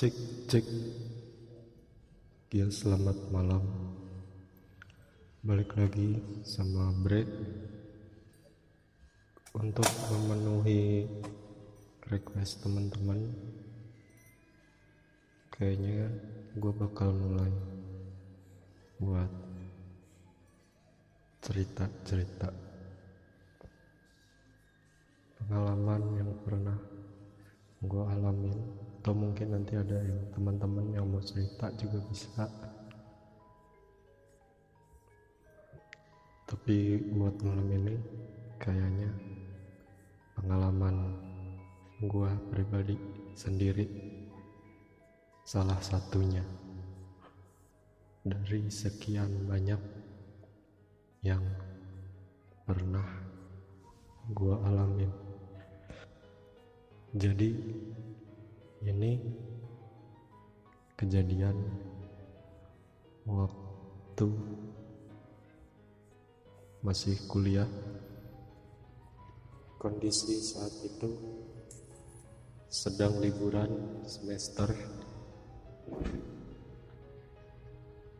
Cek cek. Ya selamat malam. Balik lagi sama Bre. Untuk memenuhi request teman-teman Kayaknya gue bakal mulai Buat cerita-cerita. Pengalaman yang pernah gue alamin atau mungkin nanti ada yang teman-teman yang mau cerita juga bisa. Tapi buat malam ini kayaknya pengalaman gue pribadi sendiri salah satunya. Dari sekian banyak yang pernah gue alamin. Jadi ini kejadian waktu masih kuliah. Kondisi saat itu sedang liburan semester.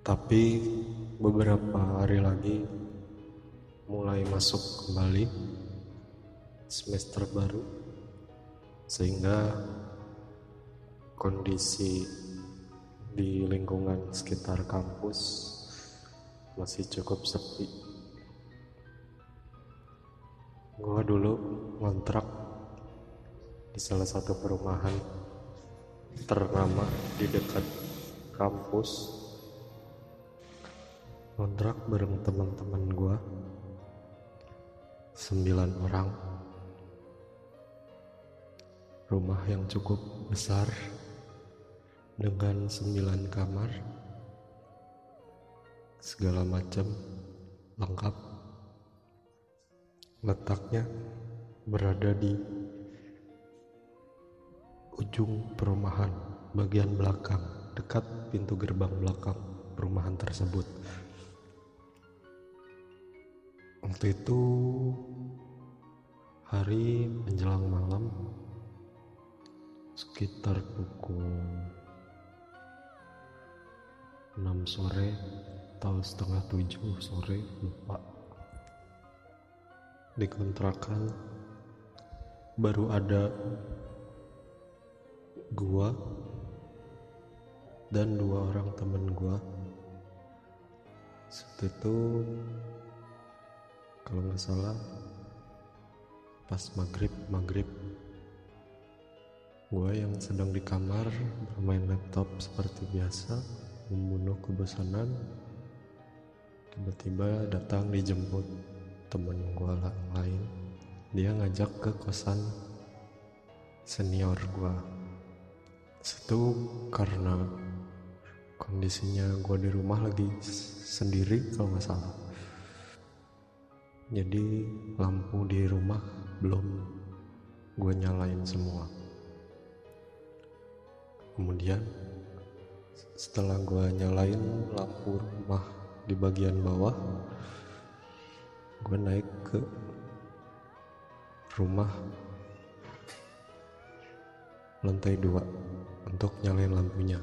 Tapi beberapa hari lagi mulai masuk kembali semester baru sehingga kondisi di lingkungan sekitar kampus masih cukup sepi. Gua dulu ngontrak di salah satu perumahan ternama di dekat kampus. Ngontrak bareng teman-teman gua sembilan orang. Rumah yang cukup besar dengan sembilan kamar segala macam lengkap. Letaknya berada di ujung perumahan bagian belakang dekat pintu gerbang belakang perumahan tersebut. Waktu itu hari menjelang malam sekitar pukul 6 sore atau setengah 7 sore lupa. Di kontrakan baru ada gua dan dua orang temen gua. Saat itu kalau nggak salah pas maghrib maghrib. Gua yang sedang di kamar bermain laptop seperti biasa membunuh kebosanan tiba-tiba datang dijemput temen gue lain. Dia ngajak ke kosan senior gue situ karena kondisinya gue di rumah lagi sendiri kalau nggak salah. Jadi lampu di rumah belum gue nyalain semua. Kemudian setelah gue nyalain lampu rumah di bagian bawah gue naik ke rumah lantai dua untuk nyalain lampunya.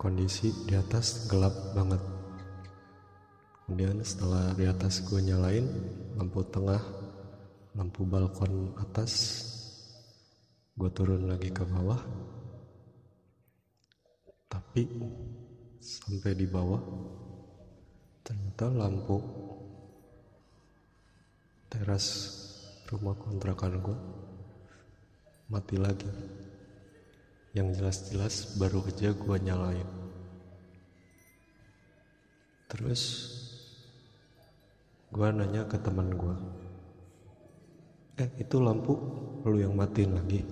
Kondisi di atas gelap banget. Kemudian setelah di atas gue nyalain lampu tengah lampu balkon atas gue turun lagi ke bawah tapi sampai di bawah. Ternyata lampu teras rumah kontrakan gue mati lagi. Yang jelas-jelas baru aja gue nyalain. Terus gue nanya ke teman gue eh itu lampu lu yang matiin lagi?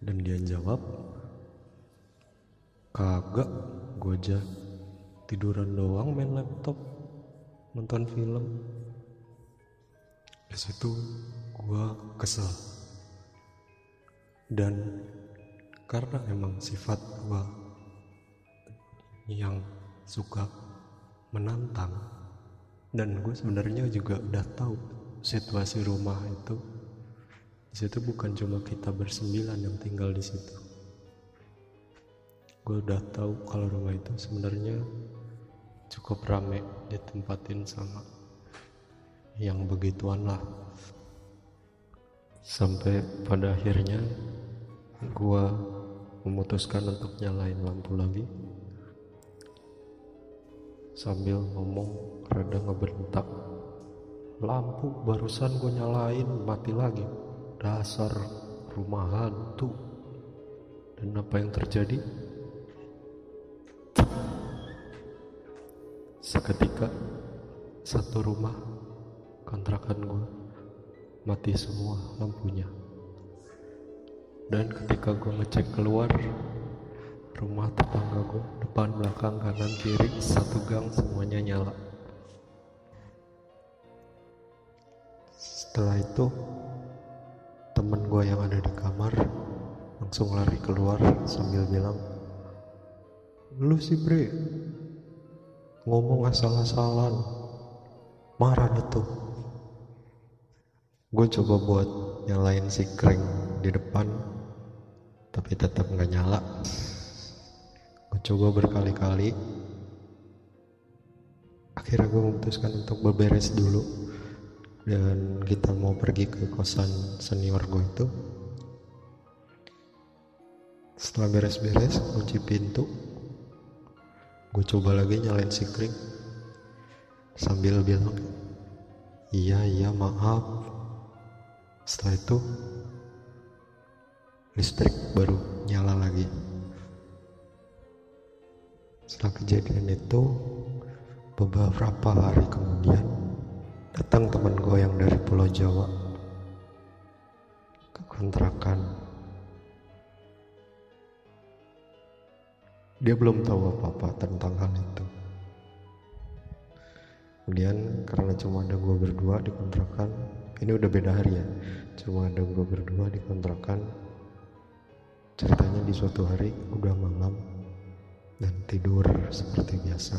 Dan dia jawab kagak gue aja tiduran doang main laptop nonton film. Di situ gue kesel. Dan karena emang sifat gue yang suka menantang dan gue sebenarnya juga udah tahu situasi rumah itu di situ bukan cuma kita bersembilan yang tinggal di situ gue udah tahu kalau rumah itu sebenarnya cukup rame ditempatin sama yang begituan lah. Sampai pada akhirnya gue memutuskan untuk nyalain lampu lagi. Sambil ngomong rada ngebentak lampu barusan gue nyalain mati lagi. Dasar rumah hantu dan apa yang terjadi seketika satu rumah kontrakan gue mati semua lampunya. Dan ketika gue ngecek keluar rumah tetangga gue depan belakang kanan kiri satu gang semuanya nyala. Setelah itu temen gue yang ada di kamar langsung lari keluar sambil bilang lu sih bre ngomong asal-asalan. Marah itu. Gue coba buat nyalain si kring di depan tapi tetap nggak nyala. Gue coba berkali-kali. Akhirnya gue memutuskan untuk berberes dulu. Dan kita mau pergi ke kosan senior gue itu. Setelah beres-beres kunci pintu gue coba lagi nyalain si kring sambil bilang iya iya maaf. Setelah itu listrik baru nyala lagi. Setelah kejadian itu beberapa hari kemudian datang teman gue yang dari Pulau Jawa. Ke kontrakan dia belum tahu apa-apa tentang hal itu. Kemudian karena cuma ada gue berdua di kontrakan ini udah beda hari ya. Cuma ada gue berdua di kontrakan ceritanya di suatu hari udah malam dan tidur seperti biasa.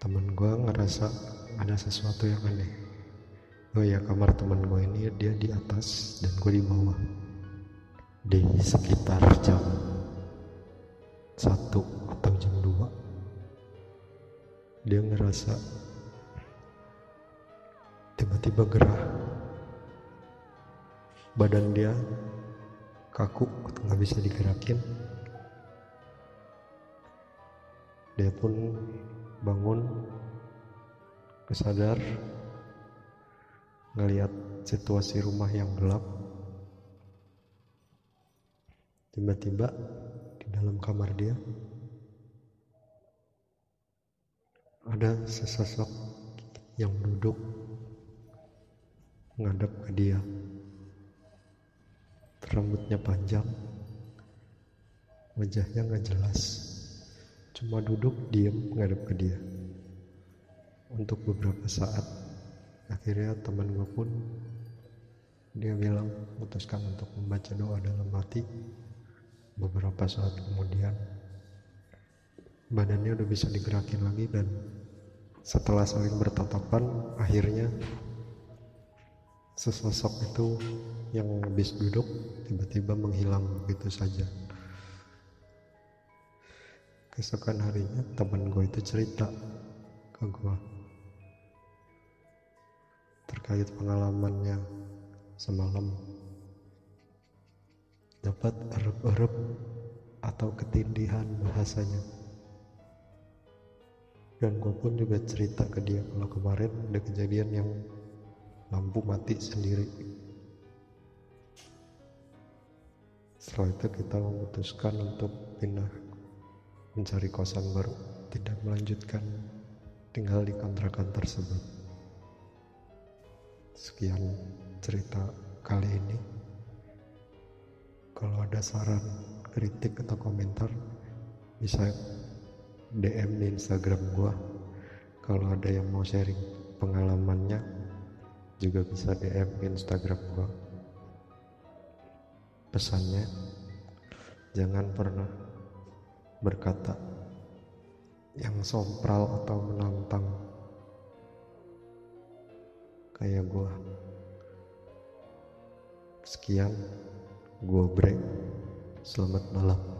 Temen gue ngerasa ada sesuatu yang aneh. Oh ya kamar temen gue ini dia di atas dan gue di bawah. Di sekitar jam satu atau jam dua dia ngerasa tiba-tiba gerah. Badan dia kaku nggak bisa digerakin. Dia pun bangun kesadar ngelihat situasi rumah yang gelap. Tiba-tiba dalam kamar dia. Ada sesosok yang duduk ngadep ke dia. Rambutnya panjang wajahnya nggak jelas. Cuma duduk diem ngadep ke dia. Untuk beberapa saat akhirnya teman gue pun dia bilang memutuskan untuk membaca doa dalam hati beberapa saat kemudian badannya udah bisa digerakin lagi dan setelah saling bertatapan akhirnya sesosok itu yang habis duduk tiba-tiba menghilang begitu saja. Keesokan harinya teman gue itu cerita ke gue terkait pengalamannya semalam dapat erup-erup atau ketindihan bahasanya. Dan gue pun juga cerita ke dia kalau kemarin ada kejadian yang lampu mati sendiri. Setelah itu kita memutuskan untuk pindah mencari kosan baru tidak melanjutkan tinggal di kontrakan tersebut. Sekian cerita kali ini kalau ada saran kritik atau komentar bisa DM di Instagram gua. Kalau ada yang mau sharing pengalamannya juga bisa DM Instagram gua. Pesannya jangan pernah berkata yang sompral atau menantang. Kayak gua. Sekian, gue break. Selamat malam.